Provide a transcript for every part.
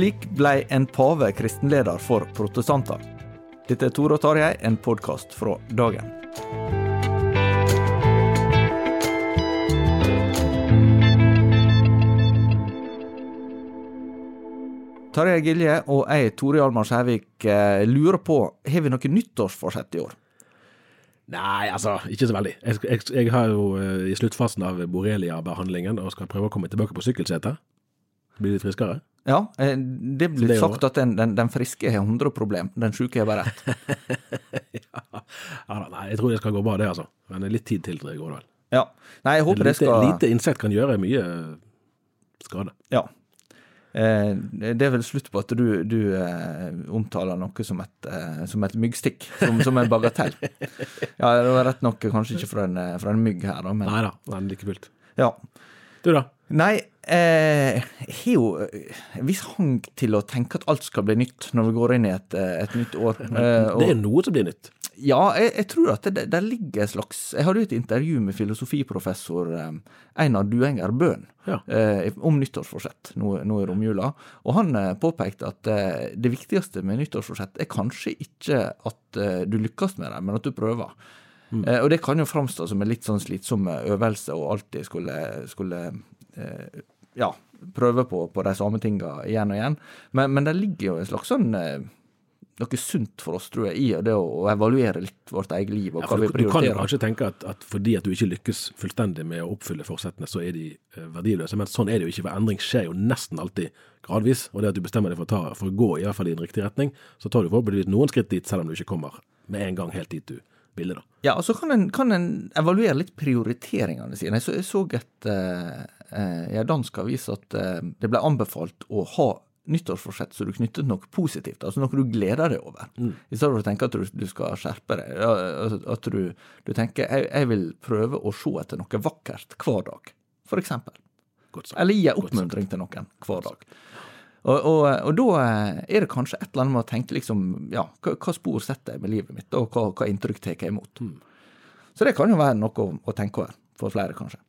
Slik ble en pave kristenleder for protestanter. Dette er Tore og Tarjei, en podkast fra dagen. Tarjei Gilje og jeg, Tore Hjalmar Skjævik, eh, lurer på har vi noe nyttårsforsett i år. Nei, altså, ikke så veldig. Jeg, jeg, jeg har jo eh, i sluttfasen av borrelia-behandlingen og skal prøve å komme tilbake på sykkelsetet. Bli litt friskere. Ja, eh, det blir det sagt at den, den, den friske har 100 problem, den sjuke har bare ett. ja, ja, nei, jeg tror det skal gå bra, det, altså. Men litt tid til det går vel. Ja. Nei, jeg håper det lite, skal lite insekt kan gjøre mye skade. Ja. Eh, det er vel slutt på at du, du eh, omtaler noe som et, eh, som et myggstikk, som, som en bagatell. Ja, det var rett nok kanskje ikke fra en, eh, fra en mygg her, da, men Nei da, men like fullt. ja. Du da? Nei, eh, jeg har jo eh, en viss hang til å tenke at alt skal bli nytt når vi går inn i et, eh, et nytt år. Og- Det er noe som blir nytt. Ja, jeg, jeg tror at det, der ligger et slags Jeg hadde jo et intervju med filosofiprofessor Einar Duenger Bøhn Ja. eh, om nyttårsforsett nå, nå i romjula. Og han påpekte at det viktigste med nyttårsforsett er kanskje ikke at du lykkes med det, men at du prøver. Eh, og det kan jo framstå som en litt sånn slitsom øvelse å alltid skulle, skulle ja, prøve på, på de samme tinga igjen og igjen. Men, men det ligger jo en slags sånn eh, noe sunt for oss, tror jeg, i det å, evaluere litt vårt eget liv og Ja, hva vi prioriterer. du kan jo kanskje tenke at, at fordi at du ikke lykkes fullstendig med å oppfylle forsettene, så er de eh, verdiløse. Men sånn er det jo ikke, for endring skjer jo nesten alltid gradvis. Og det at du bestemmer deg for å, ta, for å gå i hvert fall i en riktig retning, så tar du forhåpentligvis noen skritt dit, selv om du ikke kommer med en gang helt dit du ville. da. Ja, og så kan en, kan en evaluere litt prioriteringene sine. Jeg så, jeg så et, eh, eh, i en dansk avis at eh, det ble anbefalt å ha nyttårsforsett så du knyttet noe positivt, altså noe du gleder deg over. I stedet for å tenke at du, du skal skjerpe deg. Altså At du, du tenker jeg, jeg vil prøve å se etter noe vakkert hver dag, for eksempel. Eller gi en oppmuntring til noen hver dag. Og, og, og da eh, er det kanskje et eller annet med å tenke liksom, ja, hva, hva spor setter jeg med livet mitt, og hva, hva inntrykk tar jeg imot. Mm. Så det kan jo være noe å, å tenke over for flere, kanskje.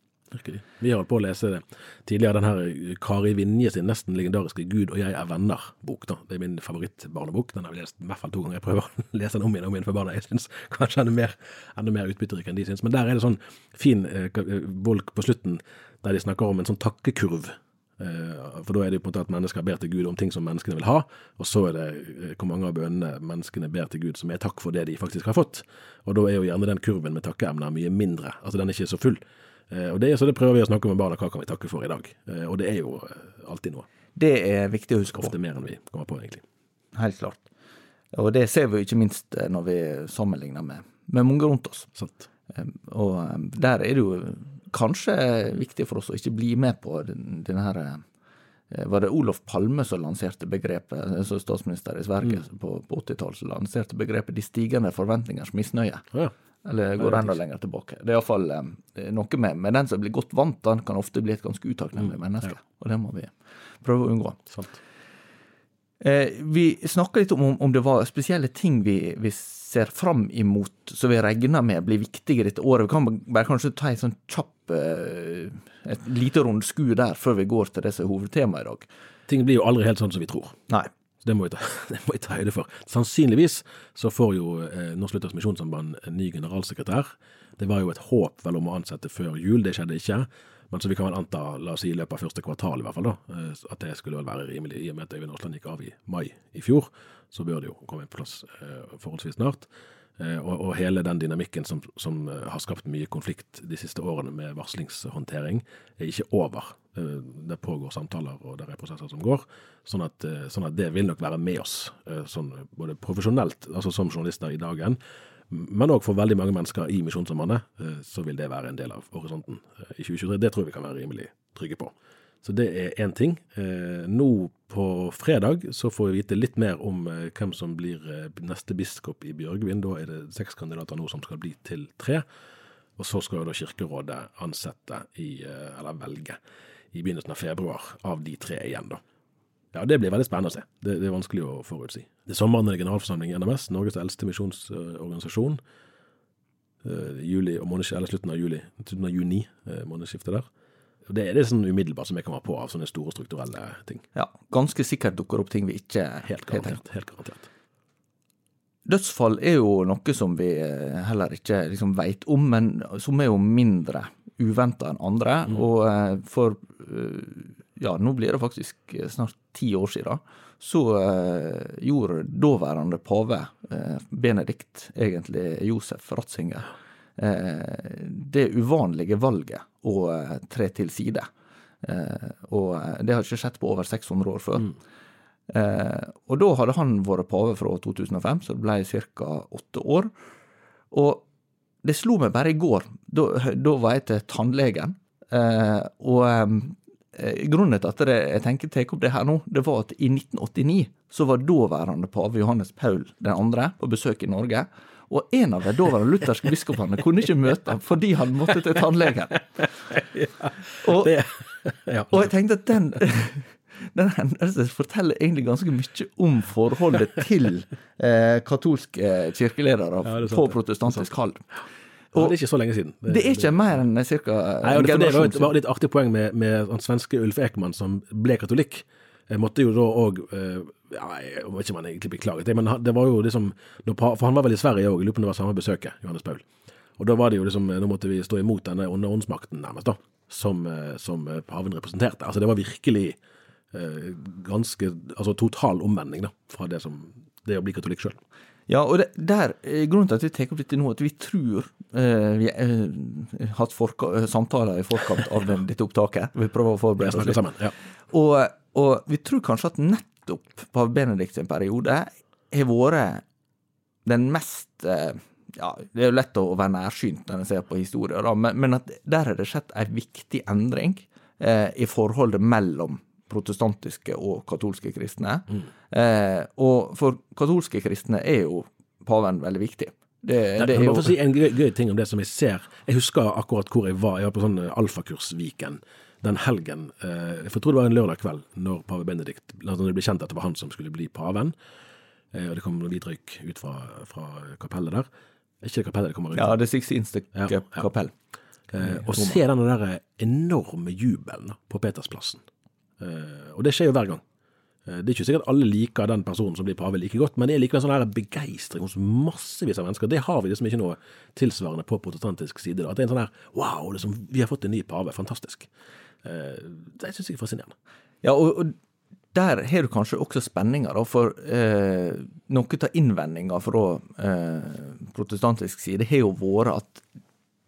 Vi har holdt på å lese tidligere, den her Kari Vinje sin nesten legendariske 'Gud og jeg er venner'-bok. da. Det er min favorittbarnebok. Den har vi lest i hvert fall to ganger. Jeg prøver å lese den om igjen om igjen for barna. Jeg syns kanskje er mer, enda mer utbytterik enn de syns. Men der er det sånn fin eh, eh, bolk på slutten der de snakker om en sånn takkekurv. Eh, For da er det jo på en måte at mennesker ber til Gud om ting som menneskene vil ha, og så er det eh, hvor mange av bønnene menneskene ber til Gud som er takk for det de faktisk har fått. Og da er jo gjerne den kurven med takkeemner mye mindre. Altså den er ikke så full. Eh, Og det, så det prøver vi å snakke med barna. Hva kan vi takke for i dag? Eh, Og det er jo eh, alltid noe. Det er viktig å huske på, Ofte mer enn vi kommer på, egentlig. helt klart. Og det ser vi ikke minst når vi sammenligner med, med mange rundt oss. Sant? Og der er det jo kanskje viktig for oss å ikke bli med på den, denne her var det Olof Palme som lanserte begrepet, som statsminister i Sverige på, på 80-tallet, som lanserte begrepet 'de stigende forventningers misnøye'. Ja. Eller går det enda lenger tilbake. Det er iallfall eh, noe med, med den som blir godt vant, den kan ofte bli et ganske utakknemlig menneske. Og det må vi prøve å unngå. Eh, vi snakka litt om om det var spesielle ting vi, vi ser fram imot, som vi regner med blir viktige dette året. Vi kan bare kanskje ta en sånn kjapp eh, et lite rundskue der før vi går til det som er hovedtemaet i dag. Ting blir jo aldri helt sånn som vi tror. Nei. Så det må vi ta, høyde for. Sannsynligvis så får jo eh, Norsk Luthersk Misjonssamband en ny generalsekretær. Det var jo et håp vel om å ansette før jul, det skjedde ikke. Men så vi kan vel anta, la oss si i løpet av første kvartal i hvert fall, da, eh, at det skulle vel være rimelig. I og med at Øyvind Aasland gikk av i mai i fjor, så bør det jo komme på plass eh, forholdsvis snart. Eh, og, og hele den dynamikken som, som eh, har skapt mye konflikt de siste årene med varslingshåndtering, er ikke over. Eh, Det pågår samtaler, og det er prosesser som går. Sånn at, eh, sånn at det vil nok være med oss, eh, sånn både profesjonelt, altså som journalister i dagen, men òg for veldig mange mennesker i Misjonssambandet, så vil det være en del av horisonten i 2023. Det tror jeg vi kan være rimelig trygge på. Så det er én ting. Nå på fredag så får vi vite litt mer om hvem som blir neste biskop i Bjørgvin. Da er det seks kandidater nå som skal bli til tre. Og så skal jo da Kirkerådet ansette i, eller velge, i begynnelsen av februar av de tre igjen, da. Ja, Det blir veldig spennende å se. Det, det er vanskelig å forutsi. Det er sommeren er det generalforsamling i NMS, Norges eldste misjonsorganisasjon. Uh, juli og måneds, eller slutten av juli, slutten av juni, uh, månedsskiftet der. Det er det sånn umiddelbart som jeg kommer på av sånne store strukturelle ting. Ja, ganske sikkert dukker opp ting vi ikke Helt garantert. Helt garantert. Dødsfall er jo noe som vi eh, heller ikke liksom veit om, men som er jo mindre uventa enn andre. Og eh, for eh, ja, nå blir det faktisk eh, snart ti år siden, så gjorde daværende pave Benedikt, egentlig Josef Ratzinger, det uvanlige valget å tre til side. Og det har ikke skjedd på over 600 år før. Eh, og da hadde han vært pave fra 2005, så det ble ca. åtte år. Og det slo meg bare i går. Da, da var jeg til tannlegen. Eh, og eh, grunnen til at det, jeg tenker tar opp det her nå, det var at i 1989 så var daværende pave Johannes Paul 2. på besøk i Norge. Og en av de daværende lutherske biskopene kunne ikke møte ham fordi han måtte til tannlegen. Og, og jeg tenkte at den, den hendelsen forteller egentlig ganske mye om forholdet til eh, katolske kirkeledere Ja, på protestantisk hold. Ja, det er ikke så lenge siden. Det er ikke mer enn ca. en generasjon det, det var et, var et litt artig poeng med, med den svenske Ulf Ekman, som ble katolikk. Jeg måtte jo da òg ja, Jeg vet ikke om han egentlig beklaget det, men det var jo liksom For han var vel i Sverige òg, lurer på om det var samme besøket, Johannes Paul. Og da var det jo liksom Nå måtte vi stå imot denne åndsmakten, nærmest, da, som, eh, som eh, paven representerte. Altså, det var virkelig eh, ganske Altså total omvending, da, fra det som det å bli katolikk sjøl. Ja, og det, der, eh, grunnen til at vi tar opp dette nå, at vi tror eh, Vi har eh, hatt forka, eh, samtaler i forkant av den, dette opptaket. Vi prøver å forberede oss litt. sammen. Ja. Og, og vi tror kanskje at nettopp pave Benedikt sin periode har vært den mest eh, ja, Det er jo lett å være nærsynt når en ser på historier, men, men at der har det skjedd en viktig endring eh, i forholdet mellom protestantiske og katolske kristne. Eh, og for katolske kristne er jo paven veldig viktig. Det, Jeg det er jo si en gøy, gøy ting om det som jeg ser. Jeg husker akkurat hvor jeg var. Jeg var på sånn alfakursviken alfakurs-weekend den helgen. eh, Jeg tror det var en lørdag kveld når pave Benedikt når det ble kjent at det var han som skulle bli paven. Eh, Og det kom hvit røyk ut fra, fra kapellet der. Ikke det kapellet, det kommer ut. Ja, det Sixtinste Ja, ja. kapell. Eh, og se den der enorme jubelen på Petersplassen. Eh, og det skjer jo hver gang. Eh, det er ikke sikkert alle liker den personen som blir pave like godt, men det er likevel sånn her begeistring hos massevis av mennesker. Det har vi liksom ikke noe tilsvarende på protestantisk side. Da. At det er en sånn her wow, liksom, vi har fått en ny pave, fantastisk. Eh, det syns jeg er fascinerende. Ja, og, og der har du kanskje også spenninger, da, for eh, noe av innvendinga fra eh, protestantisk side har jo vært at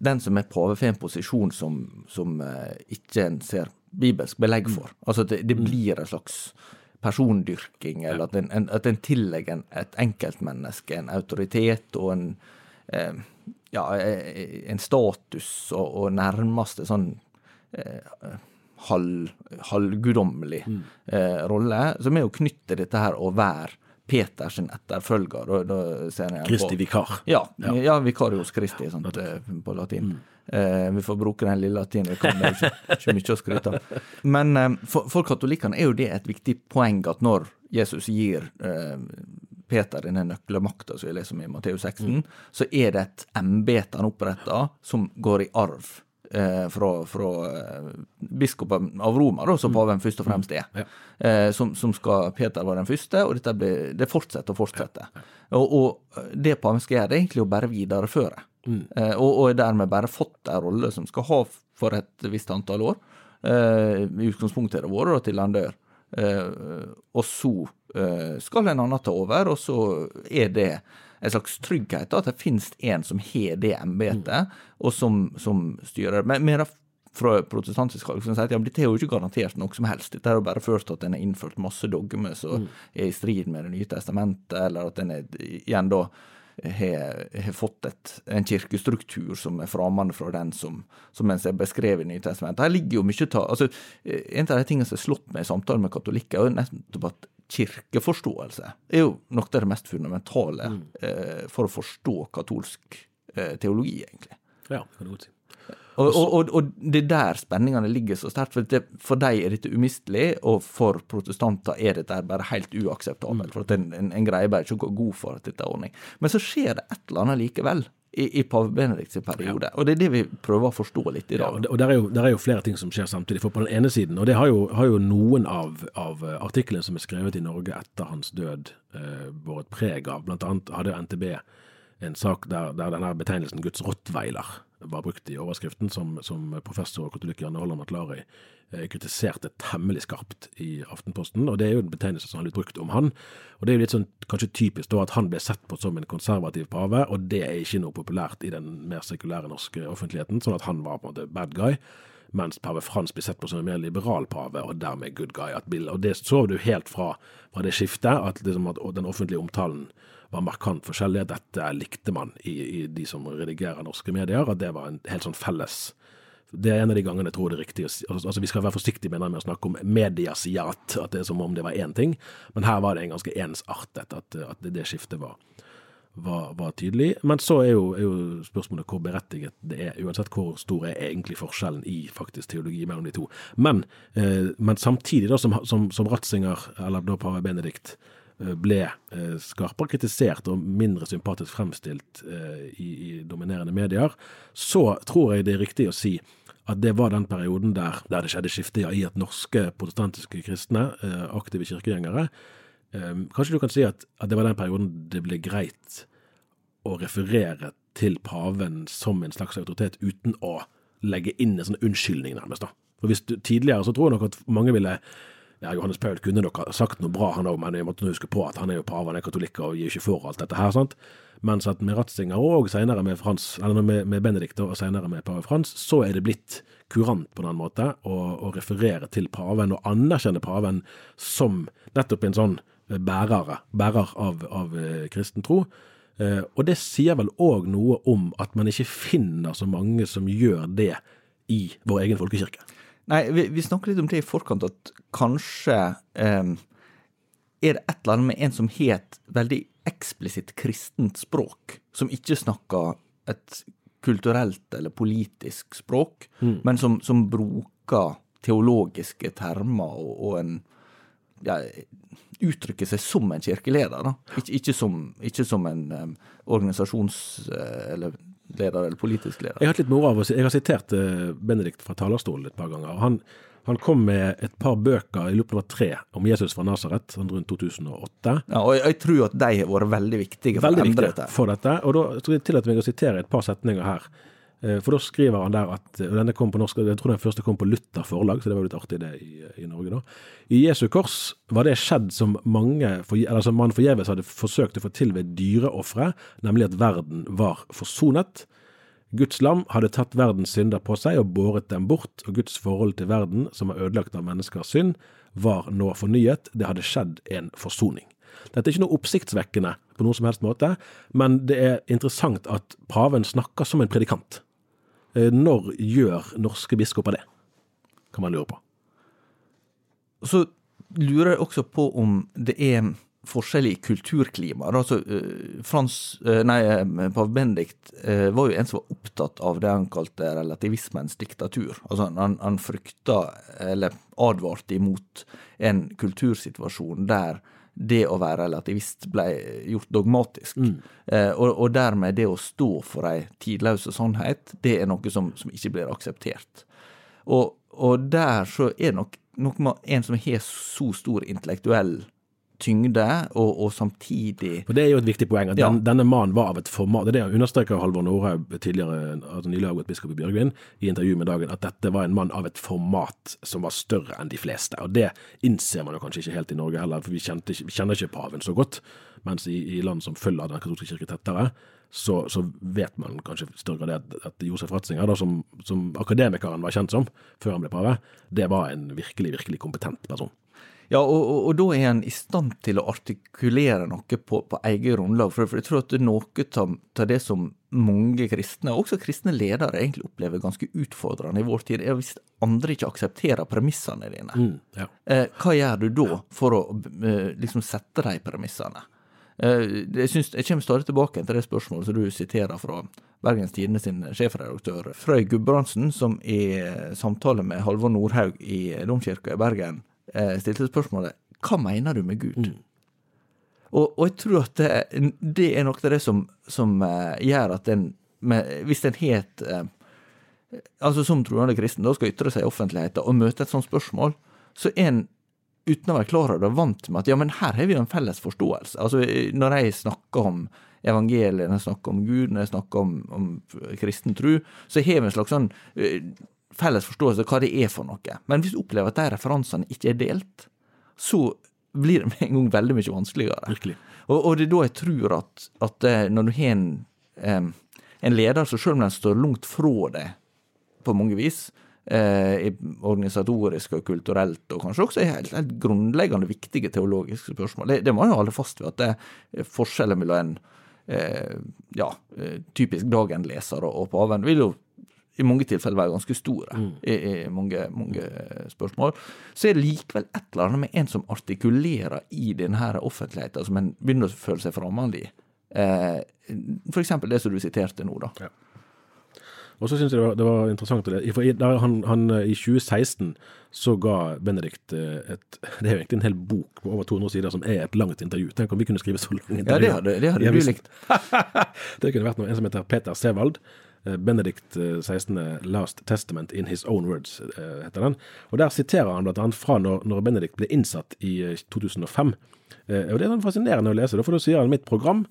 den som er pave, får en posisjon som, som eh, ikke en ser bibelsk belegg for. Altså at det, det blir en slags persondyrking, eller at en, en, at en tillegger et enkeltmenneske en autoritet og en eh, ja, eh, en status og, og nærmeste sånn eh, halv, mm. eh, rolle, som er å knytte dette her å være Peters etterfølger. Da, da ser jeg Kristi vikar. Ja, ja. Vicarius Kristi sant, eh, på latin. Eh, vi får bruke den lille latinen vi kan, det er ikke, ikke mye å skryte av. Men eh, for, for katolikkene er jo det et viktig poeng at når Jesus gir eh, Peter denne nøkkelmakta som vi leser om i Matteus 16, så er det et embete han oppretter som går i arv. Eh, fra, fra eh, biskopen av Roma, da, som paven først og fremst er. Eh, som, som skal Peter var den første, og dette blir, det fortsetter og fortsetter. Og, og det paven skal gjøre, det er egentlig å bare videreføre. Eh, og, og er dermed bare fått en rolle som skal ha for et visst antall år. Eh, I utgangspunktet er det vært til han dør. Eh, og så skal en annen ta over, og så er det en slags trygghet da, at det finnes en som har det embetet, og som, som styrer. Men mer fra protestantisk hold som sier at ja, dette er jo ikke garantert noe som helst. Dette har jo bare ført til at en har innført masse dogmer som er i strid med Det nye testamentet, eller at en igjen da har, fått et, en kirkestruktur som er framande fra den som, som en ser beskrevet i Nytestamentet. Her ligger jo mye ta, altså, eh, En av de tingene som har slått meg i samtale med katolikker, er nettopp at kirkeforståelse er jo noe av det mest fundamentale eh, for å forstå katolsk eh, teologi, egentlig. Ja, det kan du godt si. Og, og, og, og det er der spenningene ligger så sterkt. For, det, for dem er dette umistelig, og for protestanter er dette bare helt uakseptabelt. For at en, en, en greier bare ikke å gå god for at dette er ordning. Men så skjer det et eller annet likevel i, i pave Benedikts periode. Og det er det vi prøver å forstå litt i dag. og og der er, jo, der er jo flere ting som skjer samtidig. For på den ene siden, og det har jo, har jo noen av, av artiklene som er skrevet i Norge etter hans død, eh, båret preg av. Blant annet hadde NTB en sak der, der denne betegnelsen Guds rottweiler var brukt i overskriften, som, som professor og katolikk Janne Holland Matlari eh, kritiserte temmelig skarpt i Aftenposten. Og det er jo en betegnelse som har blitt brukt om han. Og det er jo litt sånn kanskje typisk da at han ble sett på som en konservativ pave, og det er ikke noe populært i den mer sekulære norske offentligheten, sånn at han var på en måte bad guy. Mens pave Frans blir sett på som en mer liberal pave, og dermed good guy. At Bill, og det så du helt fra, fra det skiftet, at, liksom at den offentlige omtalen var markant forskjellig. Dette likte man i, i de som redigerer norske medier, at det var en helt sånn felles det er en av de gangene jeg tror det er riktig altså, altså Vi skal være forsiktige med, med å snakke om mediasiat, at det er som om det var én ting. Men her var det en ganske ensartet, at, at det, det skiftet var, var, var tydelig. Men så er jo, er jo spørsmålet hvor berettiget det er, uansett hvor stor er egentlig forskjellen i faktisk teologi mellom de to. Men, eh, men samtidig, da, som, som, som Ratzinger, eller da pave Benedikt, ble eh, skarpere kritisert og mindre sympatisk fremstilt eh, i, dominerende medier, så tror jeg det er riktig å si at det var den perioden der, der det skjedde skifte i at norske protestantiske kristne, eh, aktive kirkegjengere, eh, kanskje du kan si at, at det var den perioden det ble greit å referere til paven som en slags autoritet uten å legge inn en sånn unnskyldning, nærmest. da. For hvis du, Tidligere så tror jeg nok at mange ville ja, Johannes Paul kunne nok sagt noe bra, han òg, men jeg måtte huske på at han er jo pave, han er katolikk og gir ikke for alt dette her. sant? Mens at med Ratzinger og senere med Frans, med, med Benedikt og senere med pave Frans, så er det blitt kurant på den måte å, å referere til paven og anerkjenne paven som nettopp en sånn bærere, bærer av, av eh, kristen tro. Eh, og det sier vel òg noe om at man ikke finner så mange som gjør det i vår egen folkekirke. Nei, vi, vi snakker litt om det i forkant, at kanskje eh, er det et eller annet med en som har et veldig eksplisitt kristent språk, som ikke snakker et kulturelt eller politisk språk, men som, som bruker teologiske termer og, og en ja, uttrykker seg som en kirkeleder. Ikke, ikke, som, ikke som en um, organisasjons- eh, eller leder eller politisk leder. Jeg har hatt litt moro av å jeg har sitert eh, Benedikt fra talerstolen et par ganger. han, han kom med et par bøker, i løpet av tre, om Jesus fra Nasaret, sånn rundt 2008. Ja, og jeg, jeg tror at de har vært veldig viktige for Veldig å endre dette. for dette. Og da tror jeg tillater meg å sitere et par setninger her. Eh, For da skriver han der at og denne kom på norsk, Jeg tror den første kom på Luther forlag, så det var litt artig det i, i Norge, da. I Jesu kors var det skjedd som mange, eller som man forgjeves hadde forsøkt å få til ved dyreofre, nemlig at verden var forsonet. Guds lam hadde tatt verdens synder på seg og båret dem bort, og Guds forhold til verden, som er ødelagt av menneskers synd, var nå fornyet. Det hadde skjedd en forsoning. Dette er ikke noe oppsiktsvekkende på noen som helst måte, men det er interessant at paven snakker som en predikant. Eh, Når gjør norske biskoper det? Kan man lure på. så lurer jeg også på om det er forskjell i kulturklima. Altså, uh, Frans, uh, nei, Pav Benedikt uh, var jo en som var opptatt av det han kalte relativismens diktatur. Altså, han, han frykta, eller advarte imot, en kultursituasjon der det å være relativist ble gjort dogmatisk. Mm. og, og, dermed det å stå for ei tidløse sannhet, det er noe som, som ikke blir akseptert. Og, og der så er det nok noe med en som har så stor intellektuell tyngde, og, og, samtidig For Det er jo et viktig poeng. at ja. Denne mannen var av et format. Det er det understreker Halvor Norhaug tidligere altså nylig avgått biskop i Bjørgvin, i intervju med Dagen, at dette var en mann av et format som var større enn de fleste. Og Det innser man jo kanskje ikke helt i Norge heller, for vi, kjente, vi kjenner ikke paven så godt. Mens i, i land som følger den katolske kirke tettere, så, så, vet man kanskje i større grad at, at Josef Ratzinger, da, som, som akademikeren var kjent som før han ble pave, det var en virkelig, virkelig kompetent person. Ja, og, og, og, da er en i stand til å artikulere noe på, på eget grunnlag. For, for, jeg tror at noe av det som mange kristne, og også kristne ledere, egentlig opplever ganske utfordrende i vår tid, er hvis andre ikke aksepterer premissene dine. Mm, ja. eh, hva gjør du da for å eh, liksom sette de premissene? Eh, jeg, synes, jeg kommer stadig tilbake til det spørsmålet som du siterer fra Bergens Tidende sin sjefredaktør Frøy Gudbrandsen, som i samtale med Halvor Nordhaug i Domkirka i Bergen stilte spørsmålet hva mener du med Gud? Mm. Og, og, jeg tror at det, det, er noe av det som, som uh, gjør at en Hvis en het uh, altså Som troende kristen da skal ytre seg i offentligheten og møte et sånt spørsmål, så er en uten å være klar over det, vant med at ja, men her har vi jo en felles forståelse. Altså, Når jeg snakker om evangeliet, når jeg snakker om Gud, når jeg snakker om, om kristen tro, så har vi en slags sånn felles forståelse av hva det er for noe. Men hvis du opplever at de referansene ikke er delt, så blir det med en gang veldig mye vanskeligere. Og, og det er da jeg tror at, at eh, når du har en, um, en leder som selv om den står langt fra det på mange vis, eh, organisatorisk og kulturelt, og kanskje også helt, helt grunnleggende viktige teologiske spørsmål. Det, det må jo holde fast ved at det er forskjellen mellom en eh, ja, eh, typisk Dagen-leser og, og paven vil jo i mange tilfeller være ganske store mm. i, i, mange, mange spørsmål. Så er det likevel et eller annet med en som artikulerer i denne offentligheten, som en begynner å føle seg fremmed i. Eh, eksempel det som du siterte nå, da. Ja. Og så syns jeg det var, det var, interessant for han, han, I 2016 så ga Benedikt eh, et Det er jo egentlig en hel bok på over 200 sider som er et langt intervju. Tenk om vi kunne skrive så langt intervju. Ja, det hadde, det hadde du likt. det kunne vært noe. En som heter Peter Sevald Eh, Benedikt 16. Eh, Last Testament in His Own Words, eh, heter den. Og Der siterer han bl.a. fra når, når Benedikt ble innsatt i 2005. Og Det er sånn fascinerende å lese, for da sier han mitt program,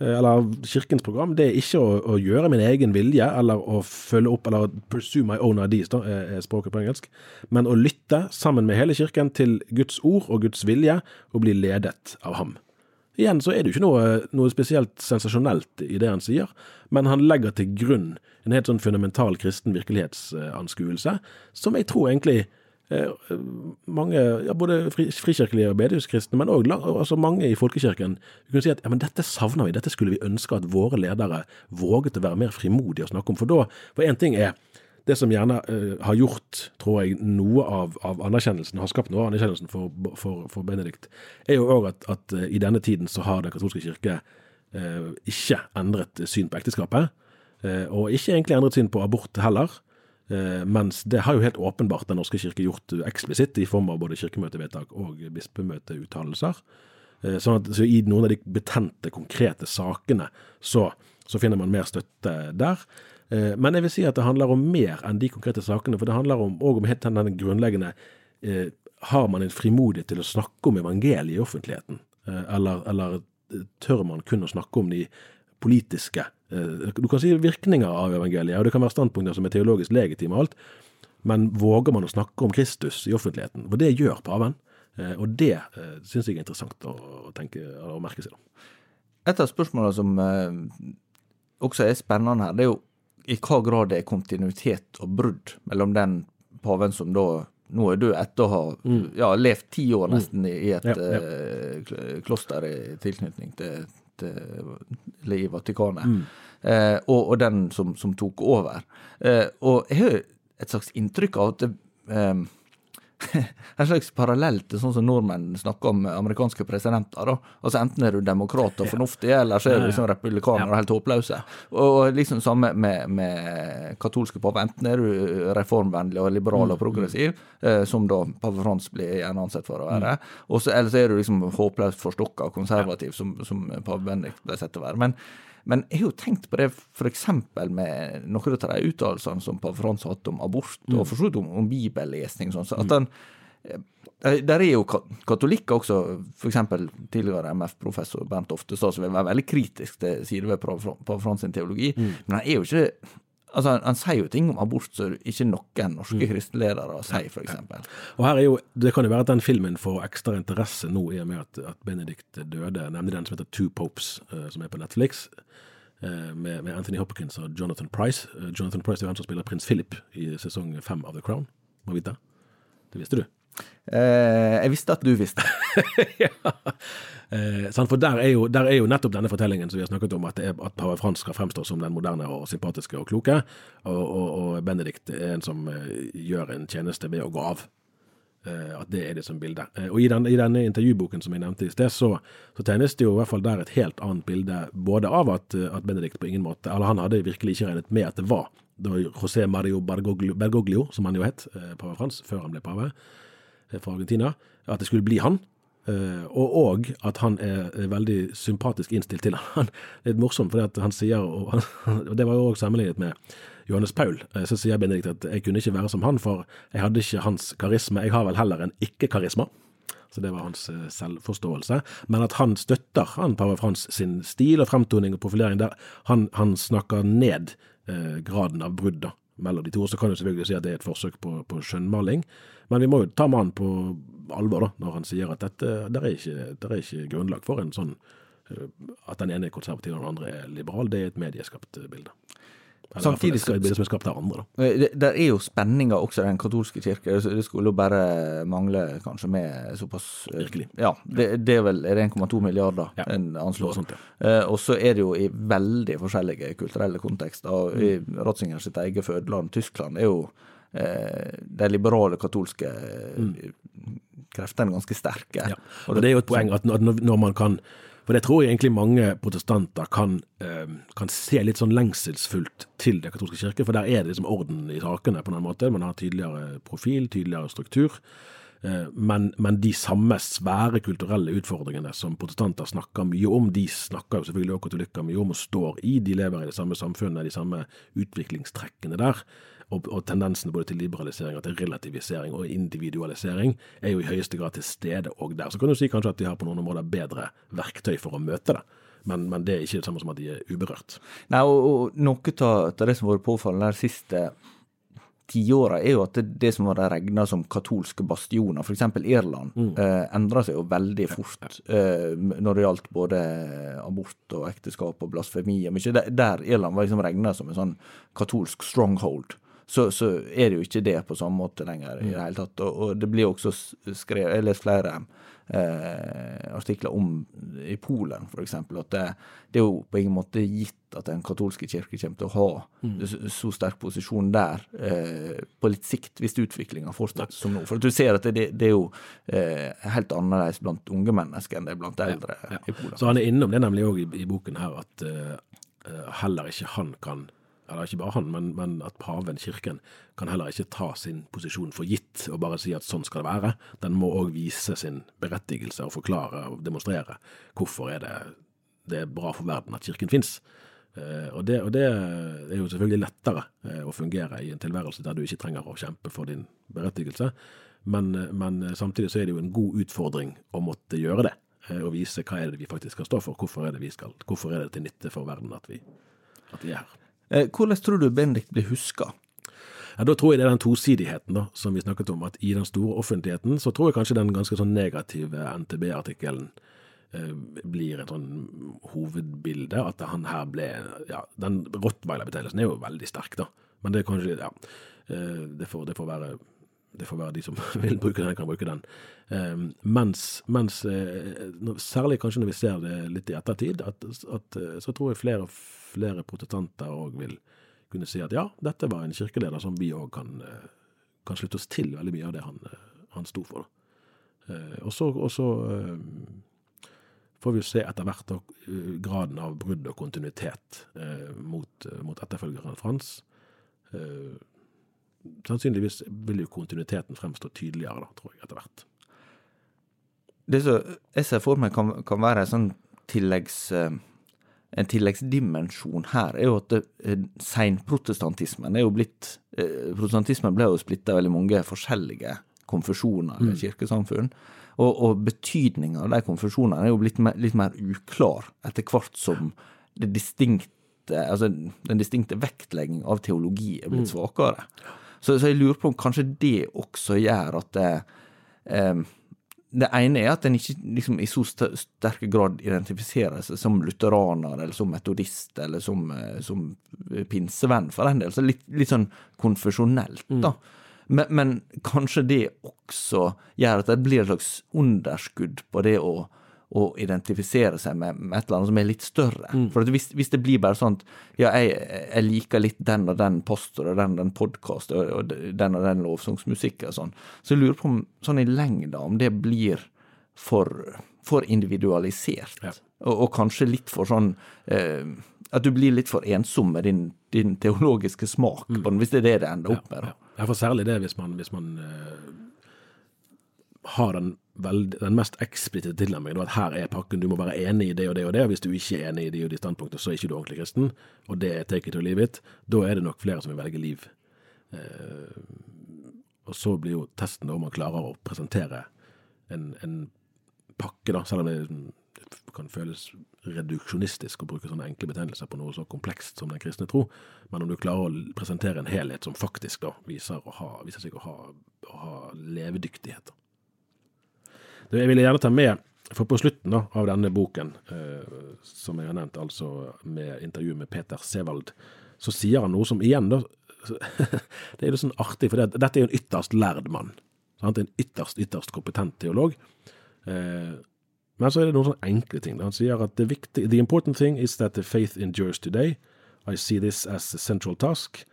eller Kirkens program, det er ikke å, å, gjøre min egen vilje eller å følge opp eller pursue my own ideas, da, er språket på engelsk, men å lytte sammen med hele Kirken til Guds ord og Guds vilje og bli ledet av ham. Igjen så er det jo ikke noe, noe spesielt sensasjonelt i det han sier, men han legger til grunn en helt sånn fundamental kristen virkelighetsanskuelse, som jeg tror egentlig eh, mange, ja, både frikirkelige og bedehuskristne, men òg altså mange i folkekirken, kunne si at ja, men dette savner vi, dette skulle vi ønske at våre ledere våget å være mer frimodige å snakke om. For da, for én ting er det som gjerne uh, har gjort, tror jeg, noe av, av, anerkjennelsen, har skapt noe av anerkjennelsen for, for, for Benedikt, er jo òg at, at uh, i denne tiden så har Den katolske kirke uh, ikke endret syn på ekteskapet. og ikke egentlig endret syn på abort heller. mens det har jo helt åpenbart Den norske kirke gjort eksplisitt i form av både kirkemøtevedtak og bispemøteuttalelser. Sånn at så i noen av de betente, konkrete sakene så, så finner man mer støtte der. Eh, men jeg vil si at det handler om mer enn de konkrete sakene. For det handler om, om helt den grunnleggende eh, Har man en frimodighet til å snakke om evangeliet i offentligheten? Eh, eller, eller tør man kun å snakke om de politiske Du kan si virkninger av evangeliet, og det kan være standpunkter som er teologisk legitime og alt. Men våger man å snakke om Kristus i offentligheten? For det gjør paven. Og det syns jeg er interessant å, tenke å merke seg. Et av spørsmålene som også er spennende her, det er jo i hva grad det er kontinuitet og brudd mellom den paven som da nå er død etter å ha mm. ja, levd ti år mm. nesten i, i et ja, ja. Uh, kloster i tilknytning til, til i Vatikanet, mm. eh, og, og, den som, som tok over. Eh, og jeg har et slags inntrykk av at det, en slags parallell til sånn som nordmenn snakker om amerikanske presidenter. da. Altså Enten er du demokrat og fornuftig, eller så er du liksom republikaner og helt håpløse. Og liksom samme med, med katolske pave. Enten er du reformvennlig og liberal og progressiv, eh, som da pave Frans blir gjerne ansett for å være, og så, eller så er du liksom håpløst forstokka og konservativ, som, som pave Bendik ble sett til å være. Men men jeg har jo tenkt på det f.eks. med noen av de uttalelsene som pave Frans har hatt om abort, og for så vidt om, om bibellesning. sånn, så at han eh, der er jo katolikker også, f.eks. tidligere MF-professor Bernt Oftestad, som vil være veldig kritisk til sider ved pave Frans sin teologi. Men han er jo ikke Altså, han, han sier jo ting om abort som ikke noen norske kristne ledere sier, f.eks. Og her er jo, Det kan jo være at den filmen får ekstra interesse nå i og med at, at Benedikt døde, nemlig den som heter Two Popes, uh, som er på Netflix. Uh, Med, med Anthony Hopkins og Jonathan Price. Uh, Jonathan Price er jo han som spiller prins Philip i sesong fem av The Crown. Må vite. Det visste du? Eh, jeg visste at du visste. ja. Eh, for der er, jo, der er jo nettopp denne fortellingen som vi har snakket om, at, er, at pave Frans skal fremstå som den moderne og sympatiske og kloke, og, og, og Benedikt er en som eh, gjør en tjeneste ved å gå av. At det er det som bilde. Og i, den, i denne intervjuboken som jeg nevnte i sted, så, så tegnes det jo i hvert fall der et helt annet bilde, både av at, at Benedikt på ingen måte Eller han hadde virkelig ikke regnet med at det var da José Mario Bergoglio, Bergoglio som han jo het, pave Frans, før han ble pave fra Argentina, at det skulle bli han. Eh, og, og at han er er veldig sympatisk innstilt til han. Det er litt morsomt, for han sier, og han, og det var jo også sammenlignet med Johannes Paul, eh, så sier Benedikt at jeg kunne ikke være som han, for jeg hadde ikke hans karisme. Jeg har vel heller en ikke-karisma. Så det var hans eh, selvforståelse. Men at han støtter han pave Frans sin stil og fremtoning og profilering der. Han, han snakker ned eh, graden av brudd mellom de to. Så kan du selvfølgelig si at det er et forsøk på, på skjønnmaling. Men vi må jo ta mannen på alvor da, når han sier at dette, det er ikke, det er ikke grunnlag for en sånn eh, at den ene er konservativ og den andre er liberal. Det er et medieskapt eh, bilde. Eller Samtidig i det som er skapt av andre. da. Det, Det, er jo spenninger også i den katolske kirke. Det skulle jo bare mangle, kanskje, med såpass eh, Virkelig. Ja, det, det er vel er det 1,2 milliarder Ja, en anslår. sånt, ja. Eh, og så er det jo i veldig forskjellige kulturelle kontekster. Mm. I. Ratzinger sitt eget fødeland, Tyskland, er jo eh, de liberale katolske mm. kreftene ganske sterke. Ja. Og det er jo et poeng at når, man kan For det tror jeg egentlig mange protestanter kan, eh, kan se litt sånn lengselsfullt til Det katolske kirke, for der er det liksom orden i sakene på en måte. Man har tydeligere profil, tydeligere struktur. Eh, Men, men de samme svære kulturelle utfordringene som protestanter snakker mye om, de snakker jo selvfølgelig også katolikker mye om og står i. De lever i det samme samfunnet, de samme utviklingstrekkene der. Og, og tendensene både til liberalisering og til relativisering og individualisering er jo i høyeste grad til stede òg der. Så kan du si kanskje at de har på noen områder bedre verktøy for å møte det. Men, men det er ikke det samme som at de er uberørt. Nei, og, og noe av det som har vært påfallende de siste tiåra, er jo at det, det som var regna som katolske bastioner, f.eks. Irland, eh, endra seg jo veldig fort eh, når det gjaldt både abort og ekteskap og blasfemi og mye. Der, der Irland var liksom regna som en sånn katolsk stronghold. Så, så er det jo ikke det på samme måte lenger i det hele tatt. Og, og det blir også skrevet Jeg har lest flere eh, artikler om i Polen, f.eks. At det, det er jo på ingen måte gitt at den katolske kirke kommer til å ha så, så sterk posisjon der eh, på litt sikt, hvis utviklinga fortsetter som nå. For at du ser at det, det er jo eh, helt annerledes blant unge mennesker enn det er blant eldre i Polen. Så han er innom det nemlig òg i, i boken her, at eh, heller ikke han kan eller ikke bare han, men, men at paven, kirken, kan heller ikke ta sin posisjon for gitt og bare si at sånn skal det være. Den må òg vise sin berettigelse og forklare og demonstrere hvorfor er det, det er bra for verden at kirken fins. Eh, og, det, og det er jo selvfølgelig lettere eh, å fungere i en tilværelse der du ikke trenger å kjempe for din berettigelse, men, men samtidig så er det jo en god utfordring å måtte gjøre det. eh, Og vise hva er det vi faktisk skal stå for, hvorfor er det, vi skal, hvorfor er det til nytte for verden at vi, at vi er her. Eh, hvordan tror du Benedikt blir huska? Ja, Da tror jeg det er den tosidigheten da, som vi snakket om, at i den store offentligheten så tror jeg kanskje den ganske sånn negative NTB-artikkelen eh, blir et sånn hovedbilde. At han her ble ja, Den Rottweiler-betegnelsen er jo veldig sterk, da. Men det er kanskje Ja. eh, det, får, det, får være, det får være de som vil bruke den, kan bruke den. Eh, mens, mens eh, særlig kanskje når vi ser det litt i ettertid, at, at, så tror jeg flere, flere protestanter òg vil kunne si at ja, dette var en kirkeleder som vi òg kan, eh, kan slutte oss til veldig mye av det han, eh, han sto for. Eh, og så, får vi se etter hvert graden av brudd og kontinuitet mot, mot etterfølgeren Frans. Sannsynligvis vil jo kontinuiteten fremstå tydeligere, da, tror jeg, etter hvert. Det som jeg ser for meg kan, kan være en sånn tilleggs... en tilleggsdimensjon her er jo at eh, seinprotestantismen er jo blitt eh, Protestantismen ble jo splitta i veldig mange forskjellige konfesjoner eller kirkesamfunn. Og, og betydninga av de konfesjonene er jo blitt mer, litt mer uklar etter hvert som det distinkte, altså den distinkte vektlegging av teologi er blitt svakere. Så, så jeg lurer på om kanskje det også gjør at det, eh, det ene er at en ikke liksom, i så st- sterk grad identifiserer seg som lutheraner, eller som metodist, eller som, eh, som pinsevenn, for en del. Så litt, litt sånn konfesjonelt, da. Men, men kanskje det også gjør at det blir et slags underskudd på det å, å identifisere seg med, med et eller annet som er litt større. For at hvis, hvis det blir bare sånn at ja, jeg, jeg liker litt den og den poster og den og den podkast og, og den og den lovsangsmusikk og sånn, så jeg lurer på om sånn i lengda om det blir for, for individualisert. Ja. Og, og kanskje litt for sånn eh, At du blir litt for ensom med din, din teologiske smak, på den, hvis det er det det ender opp med. da. Ja, for særlig det hvis man, hvis man uh, har den, veld, den mest eksplisitte tilnærmingen, at her er pakken, du må være enig i det og det og det, og hvis du ikke er enig i de og de standpunktene, så er ikke du ordentlig kristen, og det er take it or leave it, da er det nok flere som vil velge liv. Eh, og så blir jo testen da om man klarer å presentere en, en pakke, da, selv om det kan føles reduksjonistisk å bruke sånne enkle betegnelser på noe så komplekst som den kristne tro, men om du klarer å presentere en helhet som faktisk da viser, ha, viser seg å ha, å ha levedyktighet. da. Jeg ville gjerne ta med, for på slutten da, av denne boken, eh, som jeg har nevnt, altså med intervju med Peter Sevald, så sier han noe som igjen da, det er jo sånn artig, for det, dette er jo en ytterst lærd mann. Sant? En ytterst, ytterst kompetent teolog. Eh, men så er det noen sånne enkle ting. Han sier at the, viktig, the important thing is that the faith endures today. I see this as a central task.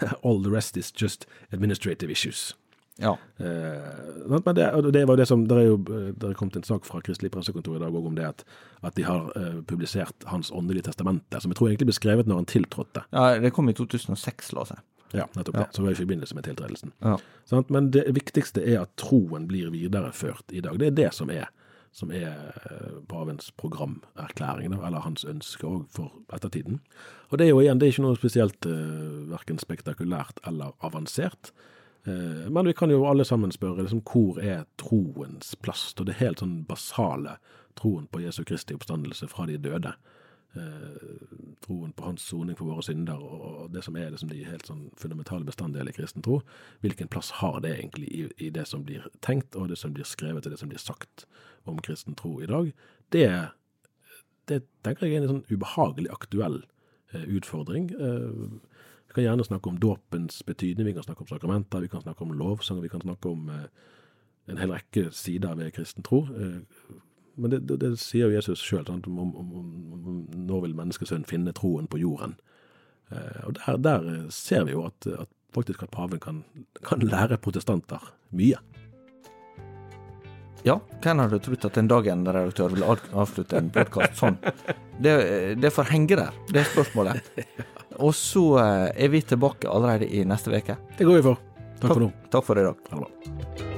All the rest is just administrative issues. Ja. Eh, men det, det var det som, det er jo eh, er kommet en sak fra Kristelig Pressekontor i dag òg om det at, at de har eh, publisert Hans åndelige testamente, som jeg tror egentlig ble skrevet når han tiltrådte. ja, det kom i 2006, la seg. Ja, nettopp det. Så var det i forbindelse med tiltredelsen. Ja. Sånn, Men det viktigste er at troen blir videreført i dag. Det er det som er, som er eh, pavens programerklæring, eller hans ønske òg for ettertiden. Og det er jo igjen, det er ikke noe spesielt eh, verken spektakulært eller avansert. Eh, Men vi kan jo alle sammen spørre liksom, hvor er troens plass? Og det helt sånn basale troen på Jesu Kristi oppstandelse fra de døde. Eh, troen på hans soning for våre synder og det som er liksom de helt sånn fundamentale bestanddeler i kristen tro. Hvilken plass har det egentlig i, i det som blir tenkt, og det som blir skrevet, og det som blir sagt om kristen tro i dag? Det, det tenker jeg er en sånn ubehagelig aktuell eh, utfordring. Vi kan gjerne snakke om dåpens betydning, vi kan snakke om sakramenter, vi kan snakke om lovsang, vi kan snakke om eh, en hel rekke sider ved kristen tro. Eh, men det, det, det sier jo Jesus sjøl, når vil menneskesønnen finne troen på jorden. Eh, og der, der ser vi jo at, at faktisk at paven kan, kan lære protestanter mye. Ja, hvem hadde trodd at en dag en redaktør ville avslutte en podkast sånn? Det, det får henge der, det er spørsmålet. Og så eh, er vi tilbake allerede i neste uke. Det går vi for. Takk for nå. Takk for i dag. Ha det